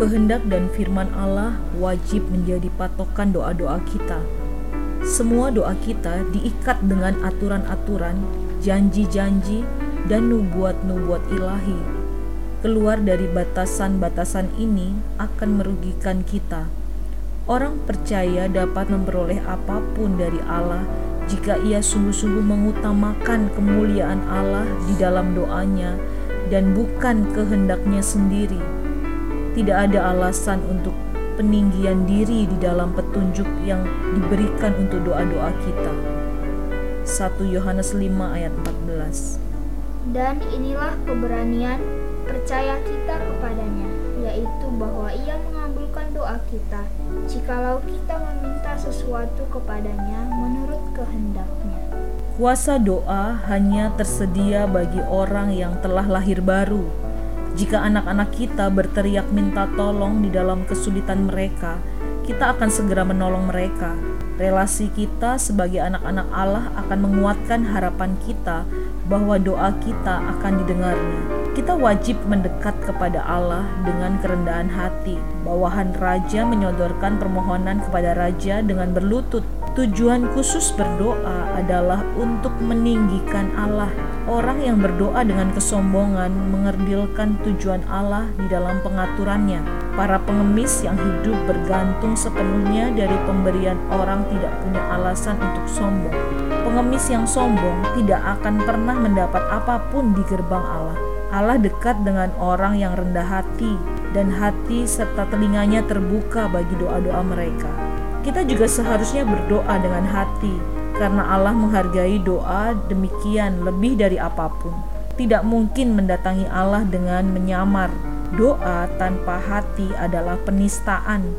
Kehendak dan firman Allah wajib menjadi patokan doa-doa kita. Semua doa kita diikat dengan aturan-aturan, janji-janji, dan nubuat-nubuat ilahi. Keluar dari batasan-batasan ini akan merugikan kita. Orang percaya dapat memperoleh apa pun dari Allah jika ia sungguh-sungguh mengutamakan kemuliaan Allah di dalam doanya dan bukan kehendaknya sendiri. Tidak ada alasan untuk peninggian diri di dalam petunjuk yang diberikan untuk doa-doa kita. 1 Yohanes 5 ayat 14 Dan inilah keberanian percaya kita kepadanya, yaitu bahwa ia mengabulkan doa kita, jikalau kita meminta sesuatu kepadanya menurut kehendaknya. Kuasa doa hanya tersedia bagi orang yang telah lahir baru. Jika anak-anak kita berteriak minta tolong di dalam kesulitan mereka, kita akan segera menolong mereka. Relasi kita sebagai anak-anak Allah akan menguatkan harapan kita bahwa doa kita akan didengarnya. Kita wajib mendekat kepada Allah dengan kerendahan hati. Bawahan raja menyodorkan permohonan kepada raja dengan berlutut. Tujuan khusus berdoa adalah untuk meninggikan Allah. Orang yang berdoa dengan kesombongan mengerdilkan tujuan Allah di dalam pengaturannya. Para pengemis yang hidup bergantung sepenuhnya dari pemberian orang tidak punya alasan untuk sombong. Pengemis yang sombong tidak akan pernah mendapat apa pun di gerbang Allah. Allah dekat dengan orang yang rendah hati dan hati serta telinganya terbuka bagi doa-doa mereka. Kita juga seharusnya berdoa dengan hati karena Allah menghargai doa demikian lebih dari apa pun. Tidak mungkin mendatangi Allah dengan menyamar. Doa tanpa hati adalah penistaan,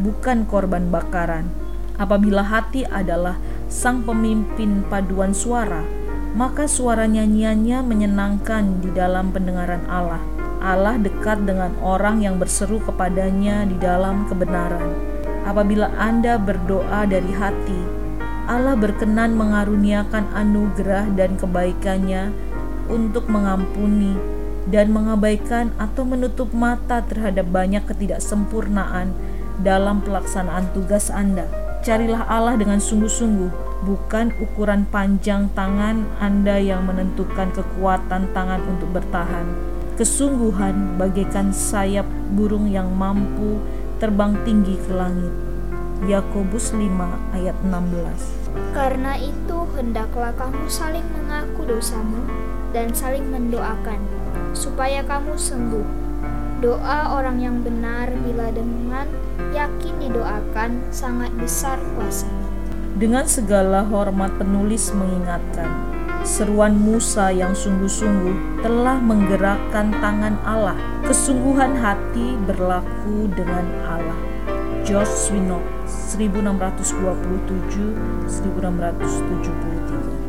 bukan korban bakaran. Apabila hati adalah sang pemimpin paduan suara, maka suara nyanyiannya menyenangkan di dalam pendengaran Allah. Allah dekat dengan orang yang berseru kepadanya di dalam kebenaran. Apabila Anda berdoa dari hati, Allah berkenan mengaruniakan anugerah dan kebaikannya untuk mengampuni dan mengabaikan atau menutup mata terhadap banyak ketidaksempurnaan dalam pelaksanaan tugas Anda. Carilah Allah dengan sungguh-sungguh, bukan ukuran panjang tangan Anda yang menentukan kekuatan tangan untuk bertahan. Kesungguhan bagaikan sayap burung yang mampu terbang tinggi ke langit. Yakobus 5 ayat 16 Karena itu hendaklah kamu saling mengaku dosamu dan saling mendoakan supaya kamu sembuh. Doa orang yang benar bila dengan yakin didoakan sangat besar kuasanya. Dengan segala hormat penulis mengingatkan, seruan Musa yang sungguh-sungguh telah menggerakkan tangan Allah. Kesungguhan hati berlaku dengan Allah. George Swinnock 1627 1673